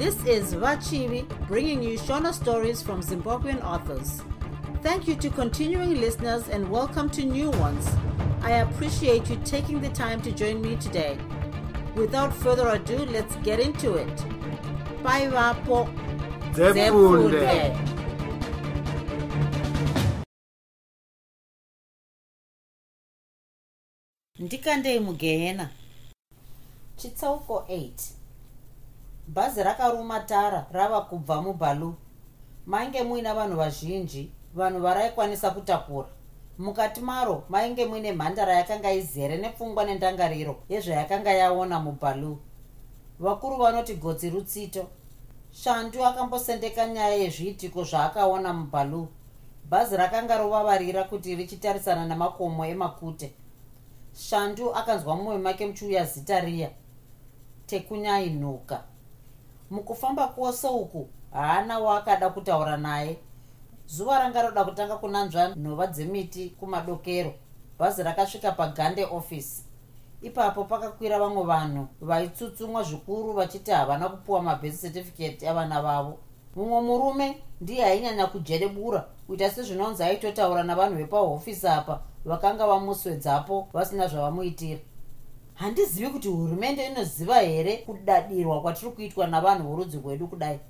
This is Vachivi bringing you Shona stories from Zimbabwean authors. Thank you to continuing listeners and welcome to new ones. I appreciate you taking the time to join me today. Without further ado, let's get into it. Bye, Vapo. Ndikandei mugehena chitsauko 8 bhazi rakaruma tara rava kubva mubhalu mainge muina vanhu vazhinji vanhu varaikwanisa kutakura. Mukati maro mainge muine mhandara yakanga izere nepfungwa nendangariro yezvayakanga yaona mubhalu vakuru vanoti gotsi rutsito. Shandu akambosendeka nyaya yezviitiko zvaakaona mubhalu bhazi rakanga rovavarira kuti richitarisana namakomo emakute. Shandu akanzwa mumwe make muchiuya zita riya tekunyainuka mukufamba kwose uku haana waakada kutaura naye. Zuva ranga roda kutanga kunanzva nhova dzemiti kumadokero bhazi rakasvika pagande office. Ipapo pakakwira vamwe vanhu vaitsutsumwa zvikuru vachiti havana kupiwa mabhesi certificate avana vavo. Mumwe murume ndiye ainyanya kujerebura kuita sezvinonzi aitotaura navanhu vepahofisi apa vakanga vamuswedzapo vasina zvavamuitira handizivi kuti hurumende inoziva here kudadirwa kwatiri kuitwa navanhu vorudzi rwedu kudai?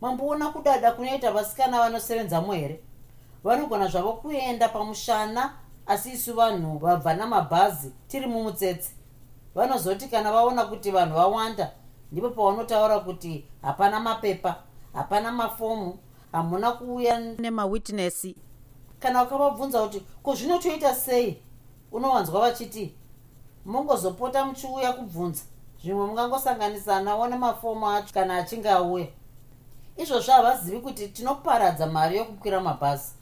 Mamboona kudada kunoita vasikana vanosevenzamo here? Vanogona zvavo kuenda pamushana asi isu vanhu vabva namabhazi tiri mumutsetse. Vanozoti kana vaona kuti vanhu vawanda ndipo pavanotaura kuti hapana mapepa hapana mafomu hamuna kuuya nemawitnesi kana ukavabvunza kuti ko zvinotoita sei? Unowanzwa vachiti mungozopota muchiuya kubvunza. Zvimwe mungangosanganisa nawo nemafomu acho kana achinge auya. Izvozvo havazivi kuti tinoparadza mari yokukwira mabhazi.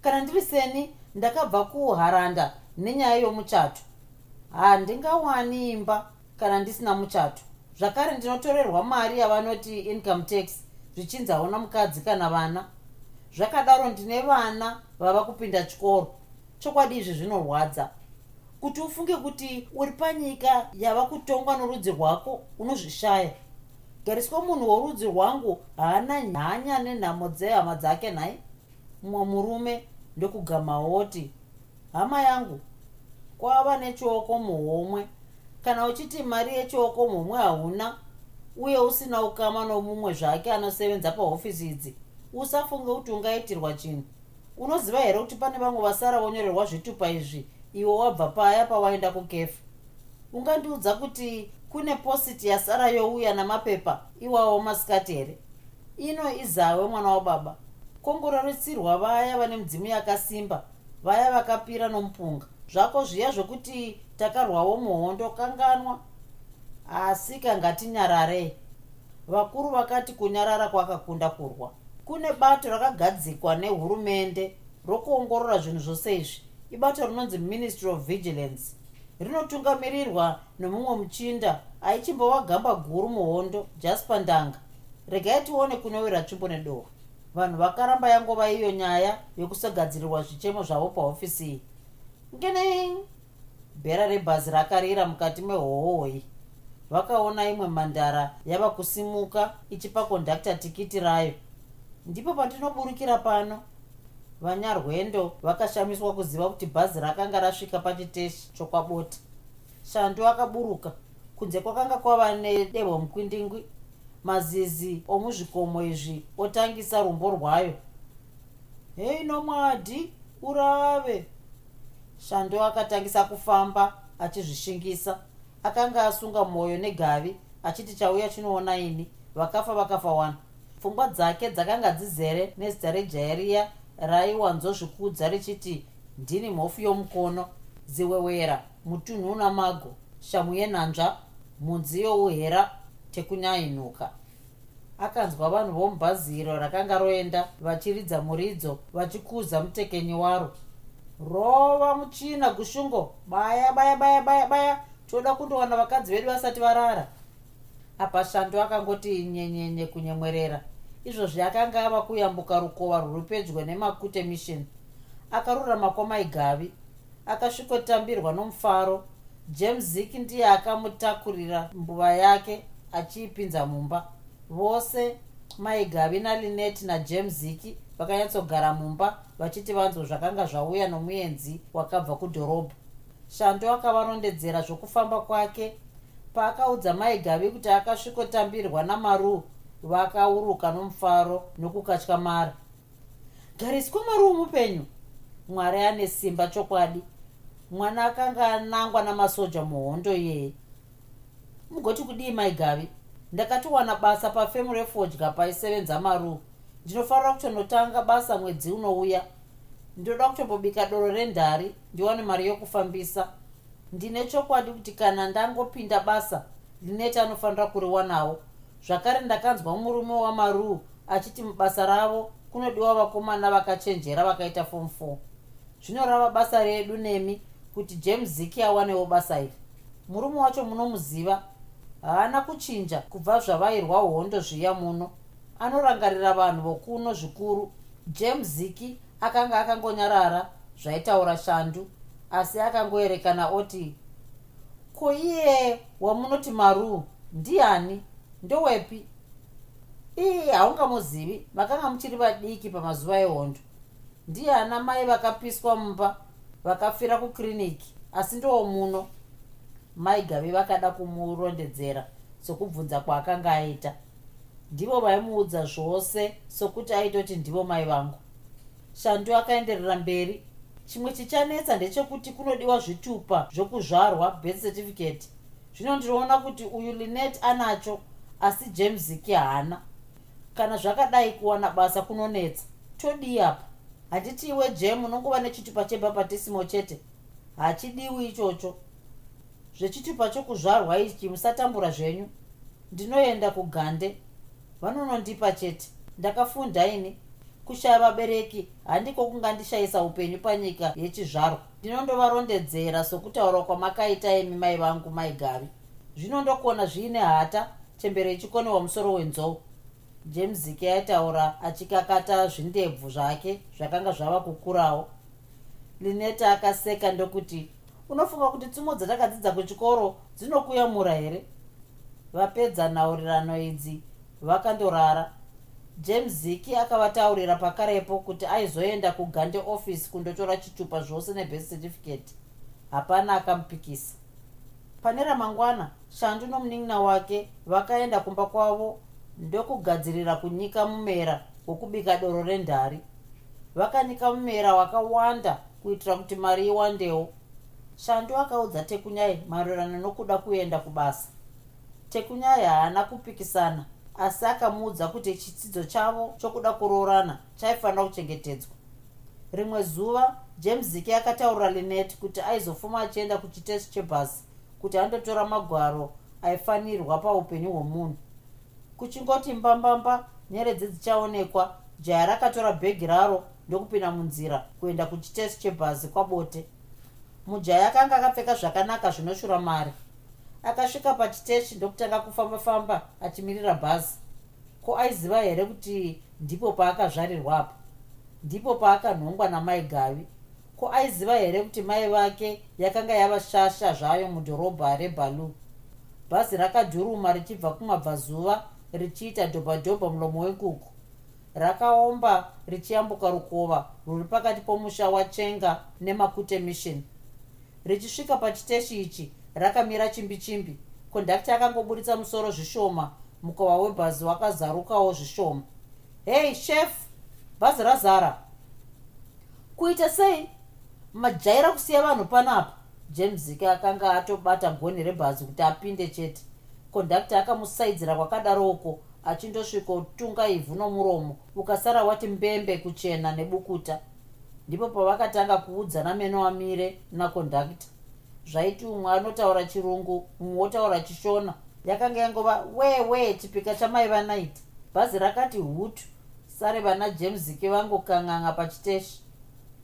Kana ndiri seni ndakabva kuharanda nenyaya yomuchato. Handingawani imba kana ndisina muchato. Zvakare ndinotorerwa mari yavanoti income tax zvichinzi hauna mukadzi kana vana. Zvakadaro ndine vana vava kupinda chikoro. Chokwadi izvi zvinorwadza kuti ufunge kuti uri panyika yava kutongwa norudzi rwako unozvishaya. Gariswa munhu worudzi rwangu haana nhanya nenhamo dzehama dzake nhai. Mumwe murume ndokugamaoti hama yangu kwava nechioko muhomwe. Kana uchiti mari yechioko muhomwe hauna uye usina ukama nomumwe zvake anosevenza pahofisi idzi usafunge kuti ungaitirwa chinhu. Unoziva here kuti pane vamwe vasara vonyorerwa zvitupa izvi iwe wabva paya pawaenda kukefu ungandiudza kuti kune positi yasara youya namapepa iwawo masikati here? Ino izawe mwana wababa kongoraritsirwa vaya vane mudzimu yakasimba vaya vakapira nomupunga. Zvako zviya zvokuti takarwawo muhondo kanganwa? Asi kangatinyararei vakuru vakati kunyarara kwakakunda kurwa. Kune bato rakagadzikwa nehurumende rokuongorora zvinhu zvose izvi ibato rinonzi ministry of vigilance. Rinotungamirirwa nomumwe muchinda aichimbova gamba guru muhondo jaspa ndanga. Regai tione kunowira tsvimbo nedohwa vanhu vakaramba yangova iyo nyaya yokusagadzirirwa zvichemo zvavo pahofisi iyi. Ngene bhera rebhazi rakarira mukati mehohoi. Vakaona imwe mhandara yava kusimuka ichipa kondakta tikiti rayo. Ndipo pandinoburukira pano vanyarwendo vakashamiswa kuziva kuti bhazi rakanga rasvika pachiteshi chokwabota shandu akaburuka kunze kwakanga kwava nedehwo mukwindingwi. Mazizi omuzvikomo izvi otangisa rumbo rwayo. Hei nomwadhi urave! Shando akatangisa kufamba achizvishingisa. Akanga asunga mwoyo negavi achiti chauya chinoona ini. Vakafa vakafa wana. Pfungwa dzake dzakanga dzizere nezita rejayariya raiwanzozvikudza richiti ndini mhofu yomukono ziwewera mutunhu una mago shamu yenhanzva mhunzi youhera tekunyainuka akanzwa vanhu vomubhaziro rakanga roenda vachiridza muridzo vachikuza mutekenyi waro. Rova muchina gushungo! Baya baya baya baya baya! Toda kundowana vakadzi vedu vasati varara. Apa shando akangoti nyenyenye kunyemwerera izvozvi akanga ava kuyambuka rukova rwuri pedyo nemakute mission. Akarurama kwamaigavi akasvikotambirwa nomufaro. James zik ndiye akamutakurira mbuva yake achiipinza mumba. Vose maigavi nalinet najames ziki vakanyatsogara mumba vachiti vanzwa zvakanga zvauya nomuenzi wakabva kudhorobha. Shando akavarondedzera zvokufamba kwake. Paakaudza maigavi kuti akasvikotambirwa namaruu vakauruka nomufaro nokukatyamara gariswa maruu mupenyu mwari ane simba chokwadi. Mwana akanga anangwa namasoja muhondo iyeye mugoti kudii maigavi ndakatiwana basa pafamily fodya paisevenza maruu ndinofanira kutonotanga basa mwedzi unouya. Ndinoda kutombobika doro rendhari ndiwane mari yokufambisa. Ndine chokwadi kuti kana ndangopinda basa lineti anofanira kuriwanawo zvakare ndakanzwa murume wamaruu achiti mubasa ravo kunodiwa vakomana vakachenjera vakaita fom 4 zvino rava basa redu nemi kuti james ziki awanewo basa iri. Murume wacho munomuziva haana kuchinja kubva zvavairwa hondo zviya muno. Anorangarira vanhu vokuno zvikuru. James ziki akanga akangonyarara zvaitaura shandu asi akangoerekana oti ko iye wamunoti maruu ndiani ndowepi ii haungamuzivi. Makanga muchiri vadiki pamazuva ehondo. Ndiye ana mai vakapiswa mumba vakafira kukiriniki asi ndowo muno. Mai gavi vakada kumurondedzera sokubvunza kwaakanga aita. Ndivo vaimuudza zvose sokuti aitoti ndivo mai vangu. Shandu akaenderera mberi. Chimwe chichanetsa ndechekuti kunodiwa zvitupa zvokuzvarwa birth certificate. Zvino ndinoona kuti uyu linet anacho asi jamesiki haana. Kana zvakadai kuwana basa kunonetsa todii apa. Handiti iwe jem unongova nechitupa chebapatisimo chete? Hachidiwi ichocho. Zvechitupa chokuzvarwa ichi musatambura zvenyu. Ndinoenda kugande. Vanonondipa chete. Ndakafunda ini. Kushaya vabereki handiko kungandishayisa upenyu panyika yechizvarwa. Ndinondovarondedzera sokutaura kwamakaita emi mai vangu maigavi zvinondokona zviine hata chembero ichikonewa musoro wenzou. Jamesiki aitaura achikakata zvindebvu zvake zvakanga zvava kukurawo lineta akaseka ndokuti unofunga kuti tsumo dzatakadzidza kuchikoro dzinokuyamura here? Vapedza nhaurirano idzi vakandorara. James ziki akavataurira pakarepo kuti aizoenda kugande office kundotora chitupa zvose nebest certificate. Hapana akamupikisa pane ramangwana shandu nomunin'ina wake vakaenda kumba kwavo ndokugadzirira kunyika mumera wokubika doro rendhari vakanyika mumera wakawanda kuitira kuti mari iwandewo. Shandu akaudza tekunyai maererano nokuda kuenda kubasa. Tekunyai haana kupikisana asi akamuudza kuti chitsidzo chavo chokuda kuroorana chaifanira kuchengetedzwa. Rimwe zuva james ziki akataurira linet kuti aizofuma achienda kuchitesi chebhasi kuti andotora magwaro aifanirwa paupenyu hwomunhu. Kuchingoti mbambamba nyeredzi dzichaonekwa jaya rakatora bhegi raro ndokupinda munzira kuenda kuchitesi chebhazi kwabote. Mujaya akanga akapfeka zvakanaka zvinoshura mari akasvika pachiteshi ndokutanga kufamba-famba achimirira bhazi. Ko aiziva here kuti ndipo paakazvarirwa apa? Ndipo paakanhongwa namai gavi ko aiziva here kuti mai vake yakanga yava shasha zvayo mudhorobha rebalu? Bhazi rakadhuruma richibva kumabvazuva richiita dhobhadhobha mulomo wenkuku rakaomba richiyambuka rukova rwuri pakati pomusha wachenga nemakute mission. Richisvika pachiteshi ichi rakamira chimbi chimbi kondakta akangoburitsa musoro zvishoma mukova webhazi wakazarukawo zvishoma. Hei shef bhazi razara. Kuita sei majaira kusiya vanhu panapa jamesik akanga atobata gonhi rebhazi kuti apinde chete. Kondakta akamusaidzira kwakadaroko achindosvika utunga ivhu nomuromo ukasara wati mbembe kuchena nebukuta. Ndipo pavakatanga kuudzana meno amire nakondakta zvaiti umwe anotaura chirungu mumwe wotaura chishona. Yakanga yangova wewe chipika chamai vanaiti bhazi rakati hutu. Sare vana jamesiki vangokang'anga pachiteshi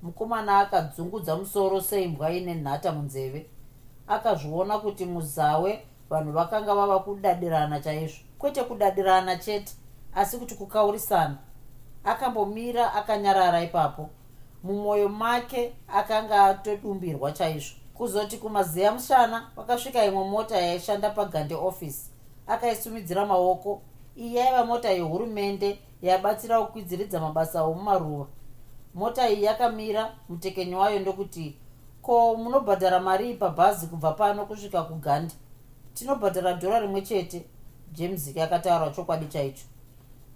mukomana akadzungudza musoro seimbwa ine nhata munzeve. Akazviona kuti muzawe vanhu vakanga vava kudadirana chaizvo. Kwete kudadirana chete asi kuti kukaurisana. Akambomira akanyarara ipapo. Mumwoyo make akanga atodumbirwa chaizvo. Kuzoti kumazeya mushana kwakasvika imwe mota yaishanda pagande office akaisumidzira maoko. Iyi yaiva mota yehurumende yabatsira kukwidziridza mabasa omumaruva mota iyi yakamira mutekenyi wayo ndokuti ko munobhadhara mari pabhazi kubva pano kusvika kuganda tinobhadhara dhora rimwe chete james akataura chokwadi chaicho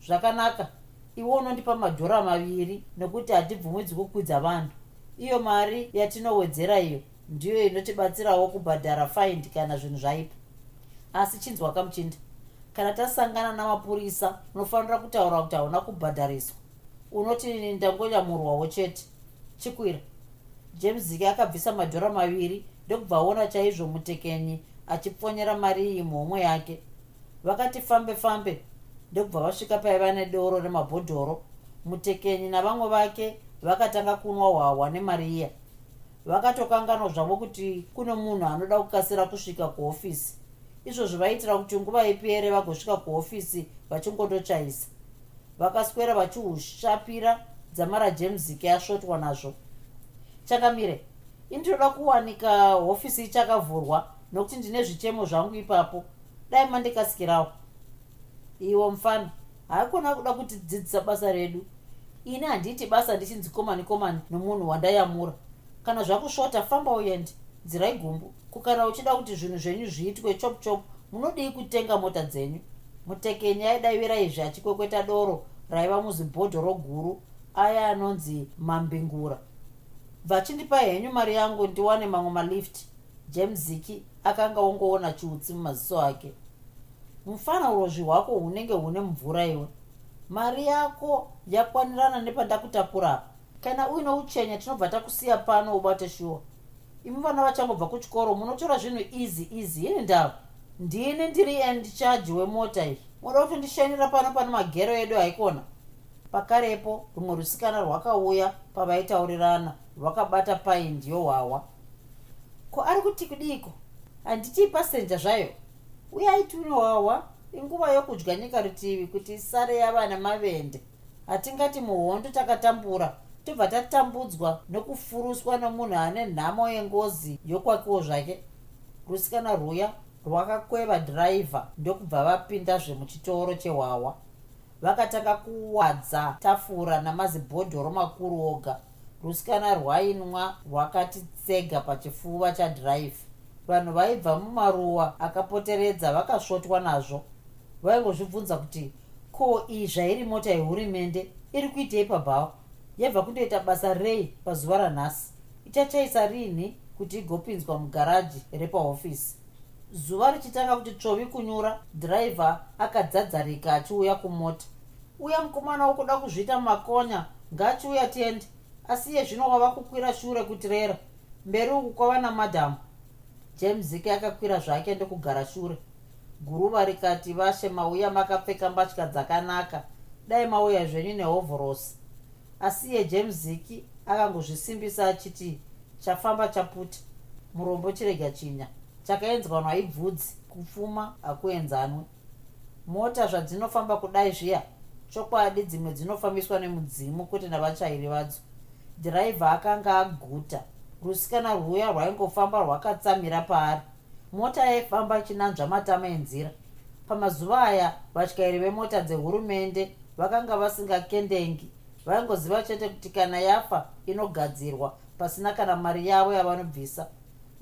zvakanaka iwe unondipa madhora maviri nekuti hatibvumidzi kukwidza vanhu. Iyo mari yatinowedzera iyo ndiyo inotibatsirawo kubhadhara find kana zvinhu zvaipa. Asi chinzwa kamuchinda kana tasangana namapurisa unofanira kutaura kuti hauna kubhadhariswa unoti ndangonyamurwawo chete. Chikwira. James ziki akabvisa madhora maviri ndokubva aona chaizvo mutekenyi achipfonyera mari iyi muhomwe yake. Vakati fambe fambe ndokubva vasvika paiva nedoro remabhodhoro mutekenyi navamwe vake vakatanga kunwa hwahwa nemari iya vakatokanganwa zvavo kuti kune munhu anoda kukasira kusvika kuhofisi. Izvozvo vaitira kuti nguva ipere vagosvika kuhofisi vachingondochaisa vakaswera vachihushapira dzamara jamesiki asvotwa nazvo. Chakamire indinoda kuwanika hofisi ichakavhurwa nokuti ndine zvichemo zvangu ipapo. Dai mandikasikirawo iwo mufana haikona kuda kuti dzidzisa basa redu. Ini handiiti basa ndichinzi komani komani nomunhu wandayamura. Kana zvakusvota famba uende. Nzira igumbu kukana uchida kuti zvinhu zvenyu zviitwe chop chop munodii kutenga mota dzenyu? Mutekenyi aidavira izvi achikwekweta doro raiva muzibhodhoro guru aya anonzi mambingura vachindipa henyu mari yangu ndiwane mamwe malift. James ziki akanga ongoona chiutsi mumaziso ake. Mufana urozvi hwako hunenge hune mvura iwe. Mari yako yakwanirana nepandakutakura kana uine uchenya tinobva takusiya pano ubate shuwa imi vana vachangobva kuchikoro munotora zvinhu easy easy ini ndavo ndini ndiri end charge wemota iyi moda kutondishanira pano pane magero edu haikona. Pakarepo rumwe rusikana rwakauya pavaitaurirana rwakabata paindi yohwawa ko ari kuti kudiko handiti pasenja zvayo? Uye aitune hwawa inguva yokudya nyika rutivi kuti isare yava nemavende hatingati muhondo takatambura tobva tatambudzwa nokufuruswa nomunhu ane nhamo yengozi yokwakiwo zvake. Rusikana rwuya rwakakweva dhiraivha ndokubva vapindazve muchitoro chehwawa. Vakatanga kuwadza tafura namazibhodhoro makuru oga. Rusikana rwainwa rwakati tsega pachifuva chadhiraivha vanhu vaibva mumaruwa akapoteredza vakasvotwa nazvo. Vaingozvibvunza kuti ko iyi zvairi mota yehurumende? Iri kuitei pabhawa yabva kundoita basa rei pazuva ranhasi? Ichachaisa rini kuti igopinzwa mugaraji repahofisi zuva richitanga kuti tsvovi kunyura dhiraivha akadzadzarika achiuya kumota. Uya mukomana wokuda kuzviita makonya ngaachiuya tiende asi iye zvino wava kukwira shure kutirera. Mberi uku kwava namadhamu. James zike akakwira zvake ndokugara shure. Guruva rikati vashe mauya makapfeka mbatya dzakanaka. Dai mauya zvenyu nehovhorosi. Asi iye james ziki akangozvisimbisa achiti chafamba chaputa. Murombo chirega chinya chakaenzwanwa ibvudzi kupfuma hakuenzanwe mota zvadzinofamba kudai zviya chokwadi dzimwe dzinofambiswa nemudzimu kuti navachairi vadzo. Dhiraivha akanga aguta. Rusikana rwuya rwaingofamba rwakatsamira paari. Mota yaifamba ichinanzva matama enzira. Pamazuva aya vatyairi vemota dzehurumende vakanga vasingakendengi. Vaingoziva chete kuti kana yafa inogadzirwa pasina kana mari yavo yavanobvisa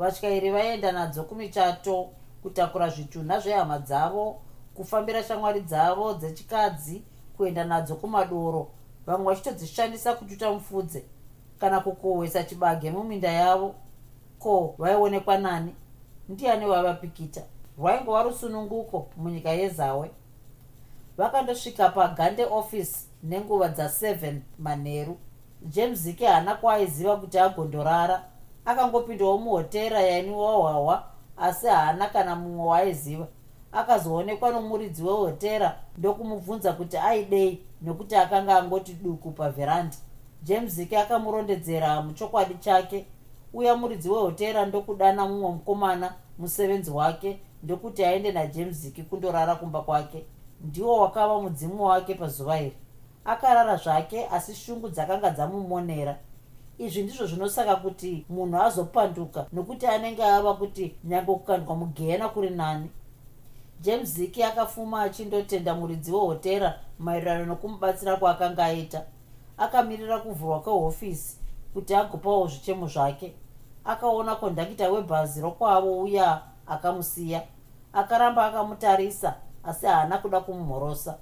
vatyairi vaenda nadzo kumichato kutakura zvitunha zvehama dzavo kufambira shamwari dzavo dzechikadzi kuenda nadzo kumadoro. Vamwe vachitodzishandisa kututa mufudze kana kukohwesa chibage muminda yavo. Ko vaionekwa nani? Ndiani vaivapikita rwaingova rusununguko munyika yezawe. Vakandosvika pagande office nenguva dza7 manheru james zike haana kwaaiziva kuti agondorara akangopindawo muhotera yainiwahwahwa asi haana kana mumwe waaiziva. Akazoonekwa nomuridzi wehotera ndokumubvunza kuti aidei nekuti akanga angoti duku pavherandi james zike akamurondedzera muchokwadi chake. Uya muridzi wehotera ndokudana mumwe mukomana musevenzi wake ndokuti aende najames ziki kundorara kumba kwake. Ndiwo wakava mudzimu wake pazuva iri. Akarara zvake asi shungu dzakanga dzamumonera izvi ndizvo zvinosaka kuti munhu azopanduka nokuti anenge ava kuti nyange kukandwa mugehena kuri nani. James ziki akafuma achindotenda muridzi wehotera maererano nekumubatsira kwaakanga aita. Akamirira kuvhurwa kwehofisi kuti agopawo zvichemo zvake. Akaona kondakita webhazi rokwavo uya akamusiya. Akaramba akamutarisa asi haana kuda kumumhorosa.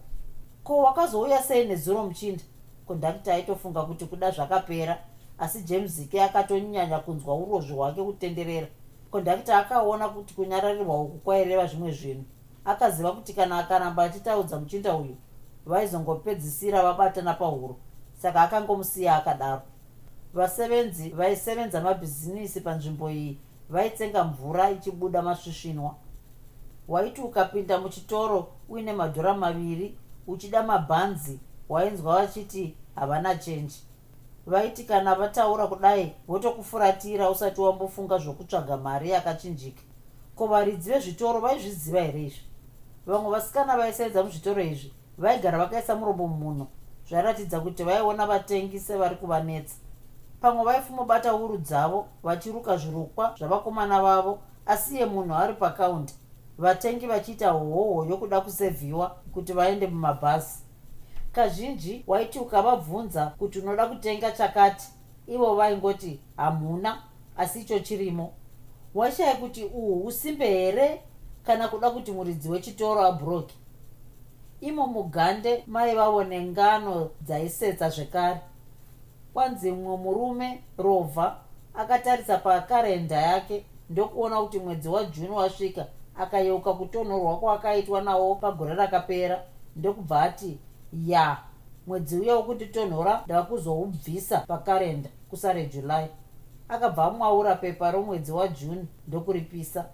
Ko wakazouya sei nezuro muchinda? Kondakita aitofunga kuti kuda zvakapera asi james zike akatonyanya kunzwa urozvi hwake kutenderera. Kondakita akaona kuti kunyararirwa uku kwaireva zvimwe zvinhu. Akaziva kuti kana akaramba achitaudza muchinda uyu vaizongopedzisira vabatana pahuro. Saka akangomusiya akadaro. Vasevenzi vaisevenza mabhizinisi panzvimbo iyi vaitsenga mvura ichibuda masvisvinwa. Waiti ukapinda muchitoro uine madhora maviri uchida mabhanzi wainzwa vachiti havana chenji vaiti kana vataura kudai votokufuratira usati wambofunga zvokutsvaga mari yakachinjika. Ko varidzi vezvitoro vaizviziva here izvi? Vamwe vasikana vaisenza muzvitoro izvi vaigara vakaisa muromo mumunhu zvairatidza kuti vaiona vatengi sevari kuvanetsa. Pamwe vaifumobata uru dzavo vachiruka zvirukwa zvavakomana vavo asiye munhu ari pakaundi vatengi vachiita hoho yokuda kusevhiwa kuti vaende mumabhazi kazhinji waiti ukavabvunza kuti unoda kutenga chakati ivo vaingoti hamuna asi icho chirimo. Washaya kuti uhu usimbe here? Kana kuda kuti muridzi wechitoro abhuroki imo mugande maivavo nengano dzaisetsa zvekare. Kwanzi mumwe murume rovha akatarisa pakarenda yake ndokuona kuti mwedzi wajuni wasvika akayeuka kutonhorwa kwaakaitwa nawo pagore rakapera ndokubva ati ya mwedzi uya wokutitonhora ndava kuzoubvisa pakarenda kusare julai akabva amwaura pepa romwedzi wajuni ndokuripisa.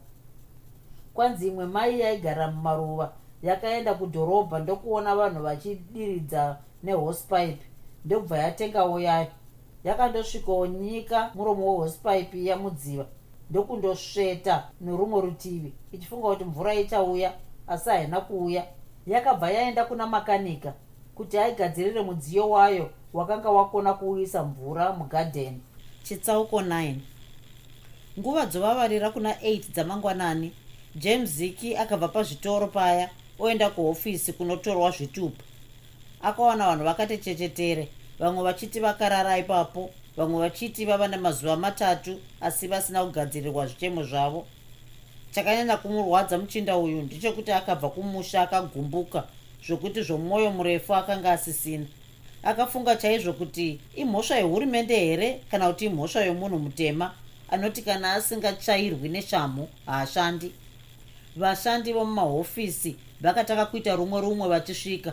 Kwanzi imwe mai yaigara mumaruva yakaenda kudhorobha ndokuona vanhu vachidiridza nehosipipe ndokubva yatengawo yayo yakandosvikawo nyika muromo wehosipipe yamudziva ndokundosveta nerumwe rutivi ichifunga kuti mvura ichauya asi haina kuuya. Yakabva yaenda kuna makanika kuti aigadzirire mudziyo wayo wakanga wakona kuuyisa mvura mugadheni. Chitsauko 9 nguva dzovavarira kuna 8 dzamangwanani james ziki akabva pazvitoro paya oenda kuhofisi kunotorwa zvitupu akawana vanhu vakati chechetere vamwe vachiti vakarara ipapo vamwe vachiti vava nemazuva matatu asi vasina kugadzirirwa zvichemo zvavo. Chakanyanya kumurwadza muchinda uyu ndechekuti akabva kumusha akagumbuka zvokuti zvomwoyo murefu akanga asisina. Akafunga chaizvo kuti imhosva yehurumende here kana kuti imhosva yomunhu mutema anoti kana asingatsvairwi neshamhu haashandi. Vashandi vomumahofisi vakataka kuita rumwe rumwe vachisvika.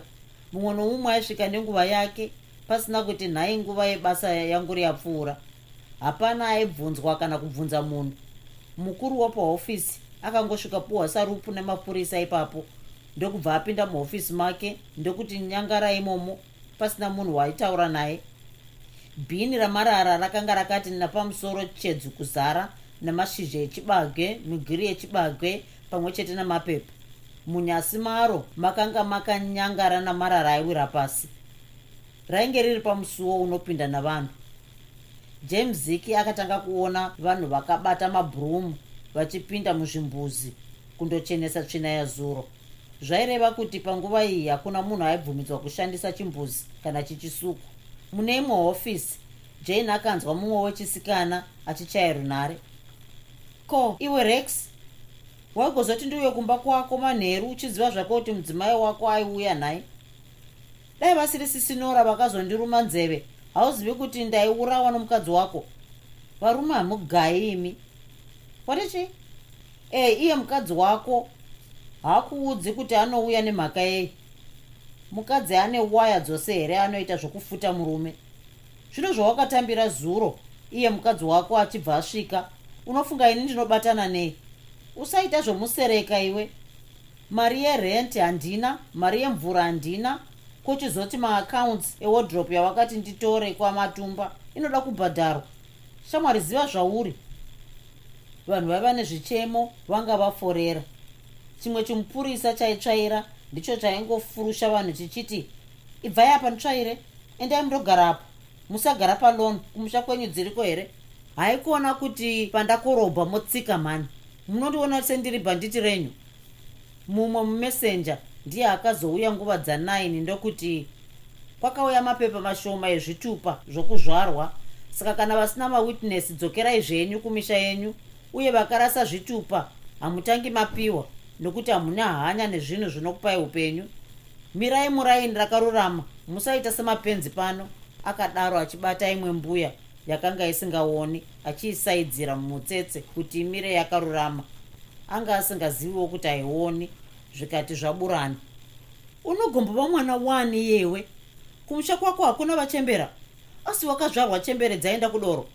Mumwe nomumwe aisvika nenguva yake pasina kuti nhai nguva yebasa yangu riyapfuura hapana aibvunzwa kana kubvunza munhu. Mukuru wapahofisi akangosvika puhwa sarupu nemapurisa ipapo ndokubva apinda muhofisi make ndokuti nyangara imomo pasina munhu waitaura naye. Bhini ramarara rakanga rakati napamusoro chedzu kuzara nemashizha echibage migiri yechibage pamwe chete nemapepa munyasi maro makanga makanyangara namarara aiwira pasi. Rainge riri pamusuwo unopinda navanhu. James ziki akatanga kuona vanhu vakabata mabhurumu vachipinda muzvimbuzi kundochenesa tsvina yazuro zvaireva kuti panguva iyi hakuna munhu aibvumidzwa kushandisa chimbuzi kana chichisukwa mune imwe hofisi jane akanzwa mumwe wechisikana achichaya runhare ko iwe rex? Waigozoti ndiuye kumba kwako manheru uchiziva zvake kuti mudzimai wako aiuya nhai? Dai vasiri sisinora vakazondiruma nzeve hauzivi kuti ndaiurawa nomukadzi wako? Varume hamugai imi watichi e iye mukadzi wako haakuudzi kuti anouya nemhaka yei mukadzi ane waya dzose here anoita zvokufuta murume? Zvino zvawakatambira zuro iye mukadzi wako achibva asvika unofunga ini ndinobatana nei usaita zvomusereka iwe. Mari yerenti handina mari yemvura handina kuchizoti maaccounts ewodrop yawakati nditore kwamatumba inoda kubhadharwa. Shamwari ziva zvauri. Vanhu vaiva nezvichemo vanga vaforera chimwe chimupurisa chaitsvaira ndicho chaingofurusha vanhu chichiti ibvai apa nditsvaire endai mundogarapo musagara palon kumusha kwenyu dziriko here? Haikuona kuti pandakorobha motsika mani munondiona sendiri bhanditi renyu. Mumwe mumessenja ndiye akazouya nguva dza9 ndokuti kwakauya mapepa mashoma ezvitupa zvokuzvarwa. Saka kana vasina mawitness dzokerai zvenyu kumisha yenyu uye vakarasa zvitupa. Hamutangi mapiwa nokuti hamuna hanya nezvinhu zvinokupai upenyu. Mirai muraini rakarurama. Musaita semapenzi pano. Akadaro achibata imwe mbuya yakanga isingaoni achiisaidzira mumutsetse kuti imire yakarurama. Anga asingaziviwo kuti haioni zvikati zvaburani unogombova mwana wani yewe kumusha kwako hakuna vachembera. Asi wakazvarwa chembere dzaenda kudoro.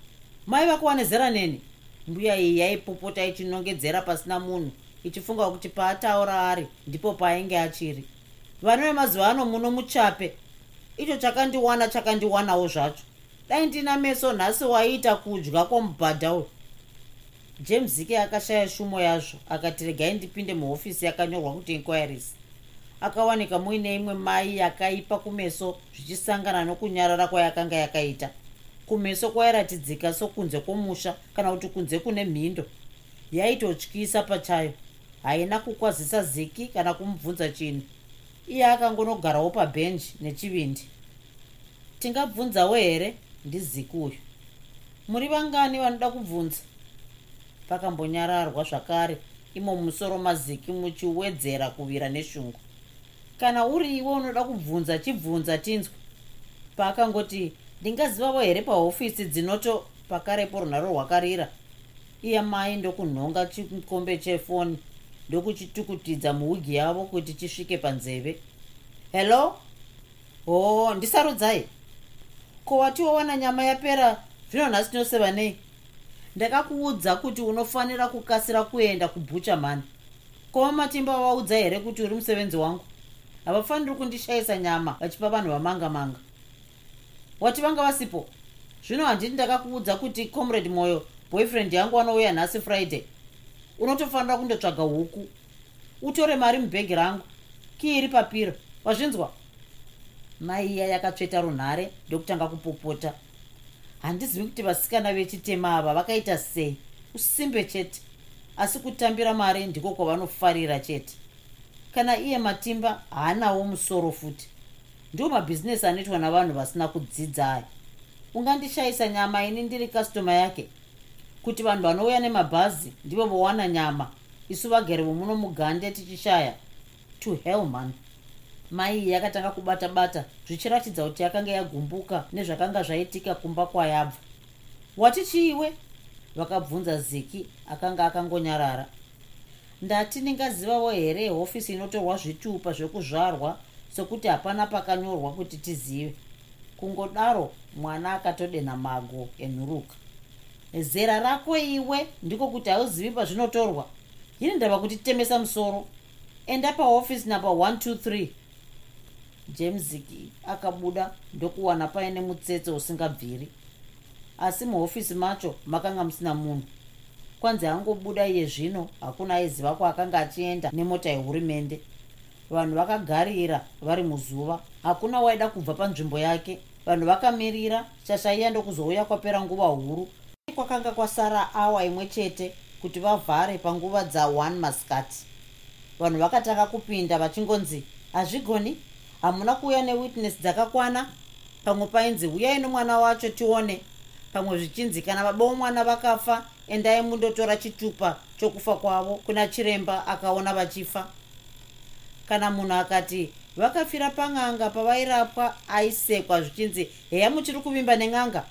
Mai vako wane zera neni? Mbuya iyi yaipopota ichinongedzera pasina munhu ichifunga kuti paataura ari ndipo paainge achiri. Vana vemazuva ano muno muchape. Icho chakandiwana chakandiwanawo zvacho. Dai ndina meso nhasi waiita kudya kwamubhadha uyu. James zike akashaya shumo yazvo akati regai ndipinde muhofisi yakanyorwa kuti inquiries. Akawanika muine imwe mai yakaipa kumeso zvichisangana nokunyarara kwayakanga yakaita. Kumeso kwairatidzika sokunze kwomusha kana kuti kunze kune mhindo. Yaitotyisa pachayo haina kukwazisa ziki kana kumubvunza chinhu. Iye akangonogarawo pabhenji nechivindi. Tingabvunzawo here? Ndiziki uyu. Muri vangani vanoda kubvunza? Pakambonyararwa zvakare imo musoro maziki muchiwedzera kuvira neshungu. Kana uri iwe unoda kubvunza chibvunza tinzwa paakangoti ndingazivavo here pahofisi dzinoto pakarepo runharo rwakarira? Iye mai ndokunhonga chikombe chefoni ndokuchitukutidza muwigi yavo kuti chisvike panzeve. Hello? Hoo ndisarudzai. Ko watiwawana nyama yapera? Zvino nhasi tinoseva nei? Ndakakuudza kuti unofanira kukasira kuenda kubhucha mani. Kova matimba waudza here kuti uri musevenzi wangu? Havafaniri kundishayisa nyama vachipa vanhu vamanga manga wati vanga vasipo? Zvino handiti ndakakuudza kuti comrade mwoyo boyfriend yangu anouya nhasi friday unotofanira kundotsvaga huku. Utore mari mubhegi rangu. Kiiri papiro? Wazvinzwa? Mai iya yakatsveta runhare ndokutanga kupopota. Handizivi kuti vasikana vechitema ava vakaita sei. Usimbe chete. Asi kutambira mari ndiko kwavanofarira chete. Kana iye matimba haanawo musoro futi. Ndiwo mabhizinesi anoitwa navanhu vasina kudzidza aya ungandishayisa nyama ini ndiri kastoma yake kuti vanhu vanouya nemabhazi ndivo vowana nyama. Isu vagere vomuno mugande tichishaya. To hell man. Mai yakatanga kubata bata zvichiratidza kuti yakanga yagumbuka nezvakanga zvaitika kumba kwayabva. Wati chiiwe? Vakabvunza ziki akanga akangonyarara. Ndati ndingazivawo here hofisi inotorwa zvitupa zvekuzvarwa sokuti hapana pakanyorwa kuti tizive? Kungodaro mwana akatodenha mago enhuruka zera rako iwe ndiko kuti hauzivi pazvinotorwa. Yini ndava kutitemesa musoro. Enda pahofisi number 123 jamesiki akabuda ndokuwana paine mutsetse usingabviri. Asi muhofisi macho makanga musina munhu. Kwanzi angobuda iye zvino hakuna aiziva kwaakanga achienda nemota yehurumende. Vanhu vakagarira vari muzuva. Hakuna waida kubva panzvimbo yake. Vanhu vakamirira shashaiya ndokuzouya kwapera nguva huru kwakanga kwasara awa imwe chete kuti vavhare panguva dza1 masikati. Vanhu vakatanga kupinda vachingonzi hazvigoni? Hamuna kuuya newitness dzakakwana? Pamwe painzi uyai nomwana wacho tione. Pamwe zvichinzi kana baba vomwana vakafa endai mundotora chitupa chokufa kwavo kuna chiremba akaona vachifa. Kana munhu akati vakafira pang'anga pavairapwa aisekwa zvichinzi heya muchiri kuvimba nen'anga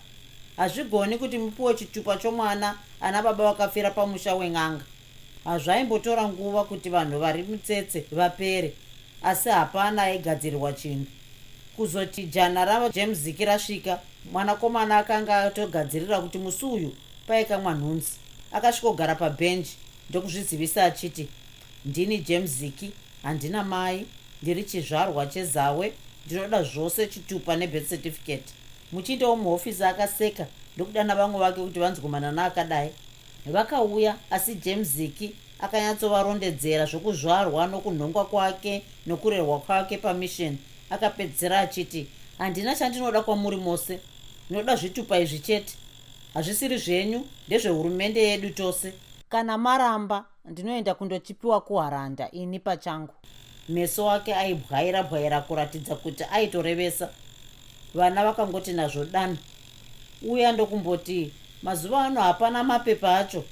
hazvigoni kuti mupiwe chitupa chomwana ana baba vakafira pamusha weng'anga hazvaimbotora nguva kuti vanhu vari mutsetse vapere asi hapana aigadzirirwa chinhu. Kuzoti jana ramajemziki rasvika mwanakomana akanga atogadzirira kuti musi uyu paikamwa nhunzi akasvikogara pabhenji ndokuzvizivisa achiti ndini jemziki handina mai ndiri chizvarwa chezawe ndinoda zvose chitupa nebeth certificate muchiindawo muhofisi akaseka ndokudana vamwe vake kuti vanzwomana naakadai. Vakauya asi jemziki akanyatsovarondedzera zvokuzvarwa nokunhongwa kwake nokurerwa kwake pamishoni akapedzisira achiti handina chandinoda kwamuri mose. Ndinoda zvitupa izvi chete. Hazvisiri zvenyu ndezvehurumende yedu tose. Kana maramba ndinoenda kundochipiwa kuharanda ini pachangu. Meso ake aibwaira bwaira kuratidza kuti aitorevesa vana vakangoti nazvo dano uya ndokumboti mazuva ano hapana mapepa acho.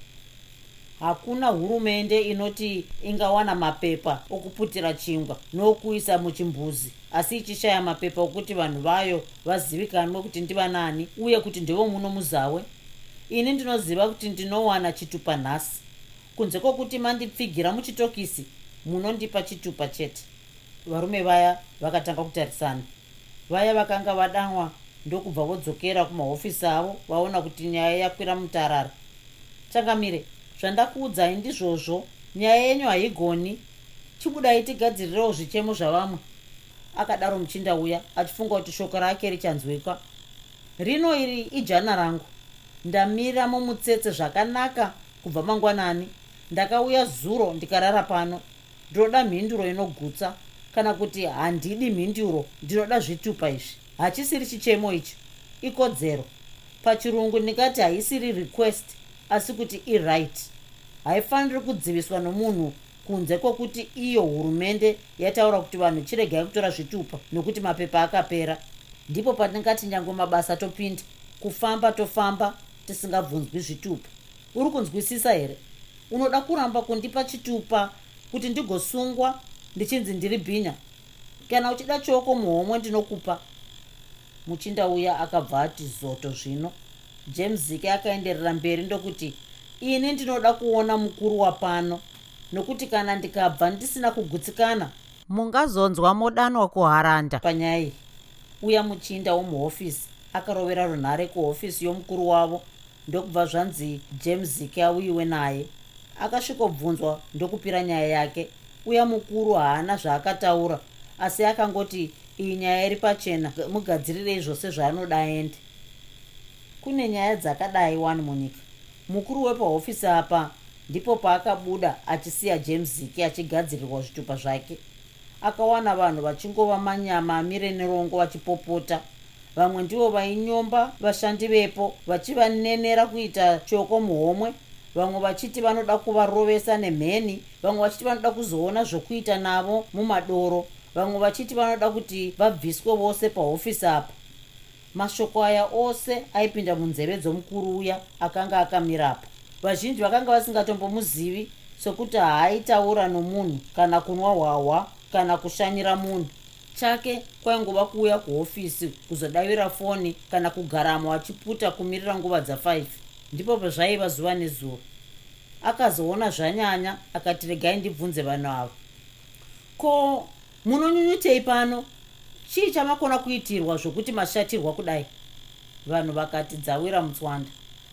Hakuna hurumende inoti ingawana mapepa okuputira chingwa nokuisa muchimbuzi. Asi ichishaya mapepa okuti vanhu vayo vazivikanwe kuti ndivanani uye kuti ndevo muno muzawe. Ini ndinoziva kuti ndinowana chitupa nhasi. Kunze kwokuti mandipfigira muchitokisi munondipa chitupa chete. Varume vaya vakatanga kutarisana vaya vakanga vadanwa ndokubva vodzokera kumahofisi avo vaona kuti nyaya yakwira mutarara. Changamire zvandakuudzai ndizvozvo nyaya yenyu haigoni. Chibudai tigadzirirewo zvichemo zvavamwe. Akadaro muchinda uya achifunga kuti shoko rake richanzwika rino iri ijana rangu. Ndamira mumutsetse zvakanaka kubva mangwanani. Ndakauya zuro ndikarara pano. Ndinoda mhinduro inogutsa kana kuti handidi mhinduro ndinoda zvitupa izvi. Hachisiri chichemo ichi. Ikodzero. Pachirungu ndingati haisiri request asi kuti iright haifaniri kudziviswa nomunhu kunze kwokuti iyo hurumende yataura kuti vanhu chiregai kutora zvitupa nokuti mapepa akapera. Ndipo pandingati nyange mabasa topinda kufamba tofamba tisingabvunzwi zvitupa. Uri kunzwisisa here? Unoda kuramba kundipa chitupa kuti ndigosungwa ndichinzi ndiri bhinya. Kana uchida choko muhomwe ndinokupa muchinda uya akabva ati zoto zvino. Jamesike akaenderera mberi ndokuti ini ndinoda kuona mukuru wapano nokuti kana ndikabva ndisina kugutsikana mungazonzwa modanwa kuharanda. Panyaya iyi uya muchinda womuhofisi akarovera runhare kuhofisi yomukuru wavo ndokubva zvanzi jamesike auyiwe naye. Akasvikobvunzwa ndokupira nyaya yake uya mukuru haana zvaakataura asi akangoti iyi nyaya iri pachena mugadzirirei zvose zvaanoda aende. Kune nyaya dzakadai wani munyika. Mukuru wepahofisi apa ndipo paakabuda achisiya james ziki achigadzirirwa zvitupa zvake. Akawana vanhu vachingova manyama amire nerongo vachipopota. Vamwe ndivo vainyomba vashandi vepo vachivanenera kuita choko muhomwe vamwe vachiti vanoda kuvarovesa nemheni vamwe vachiti vanoda kuzoona zvokuita navo mumadoro vamwe vachiti vanoda kuti vabviswe vose pahofisi apa. Mashoko aya ose aipinda munzeve dzomukuru uya akanga akamirapo vazhinji vakanga vasingatombomuzivi sekuti haaitaura nomunhu kana kunwa hwahwa kana kushanyira munhu. Chake kwaingova kuuya kuhofisi kuzodavira foni kana kugaramo achiputa kumirira nguva dza5 ndipo pazvaiva zuva nezuva. Akazoona zvanyanya akati regai ndibvunze vanhu ava. Ko munonyunyutei pano? Chii chamakona kuitirwa zvokuti mashatirwa kudai? Vanhu vakati dzawira mutswanda.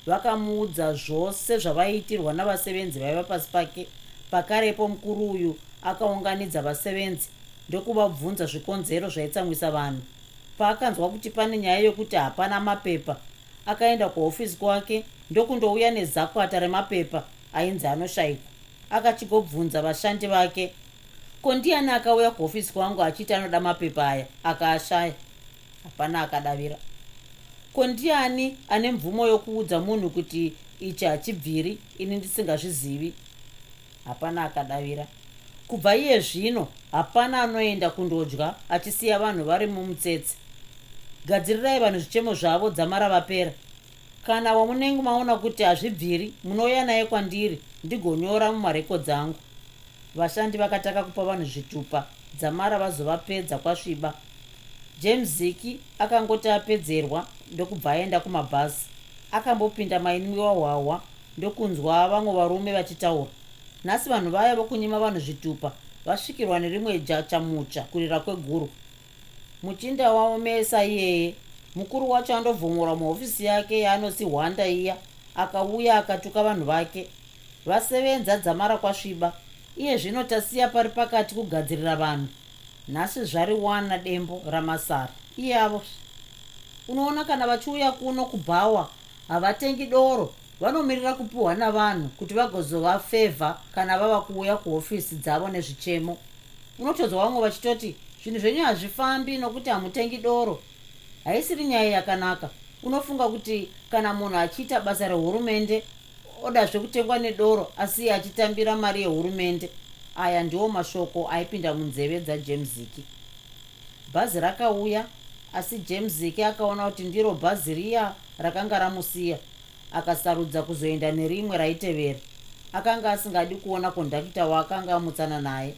Vakamuudza zvose zvavaiitirwa navasevenzi vaiva pasi pake. Pakarepo mukuru uyu akaunganidza vasevenzi ndokuvabvunza zvikonzero zvaitsamwisa vanhu. Paakanzwa kuti pane nyaya yokuti hapana mapepa akaenda kuhofisi kwake ndokundouya nezakwata remapepa ainzi anoshayikwa akachigobvunza vashandi vake ko ndiani akauya kuhofisi kwangu achiti anoda mapepa aya? Akaashaya hapana akadavira. Ko ndiani ane mvumo yokuudza munhu kuti ichi hachibviri ini ndisingazvizivi? Hapana akadavira. Kubva iye zvino hapana anoenda kundodya achisiya vanhu vari mumutsetse gadzirirai vanhu zvichemo zvavo dzamara vapera. Kana wamunenge maona kuti hazvibviri munouya naye kwandiri ndigonyora mumarekodzi angu vashandi vakataka kupa vanhu zvitupa dzamara vazovapedza kwasviba. James ziki akangoti apedzerwa ndokubva aenda kumabhazi. Akambopinda mainwiwa hwahwa ndokunzwa vamwe varume vachitaura. Nhasi vanhu vaya vokunyima vanhu zvitupa vasvikirwa nerimwe jachamucha kurira kweguru muchinda waomesa iyeye mukuru wacho andobvumura muhofisi yake yaanosi hwanda iya akauya akatuka vanhu vake. Vasevenza dzamara kwasviba iye zvino tasiya pari pakati kugadzirira vanhu. Nhasi zvari wana dembo ramasara. Iyavo unoona kana vachiuya kuno kubhawa? Havatengi doro. Vanomirira kupiwa navanhu kuti vagozova fevha kana vava kuuya kuhofisi dzavo nezvichemo. Unotodza vamwe vachitoti zvinhu zvenyu hazvifambi nokuti hamutengi doro. Haisiri nyaya yakanaka. Unofunga kuti kana munhu achiita basa rehurumende odazve kutengwa nedoro asi iye achitambira mari yehurumende aya ndiwo mashoko aipinda munzeve dzajemziki bhazi rakauya asi jemziki akaona kuti ndiro bhazi riya rakanga ramusiya. Akasarudza kuzoenda nerimwe raitevera. Akanga asingadi kuona kondakita waakanga amutsana naye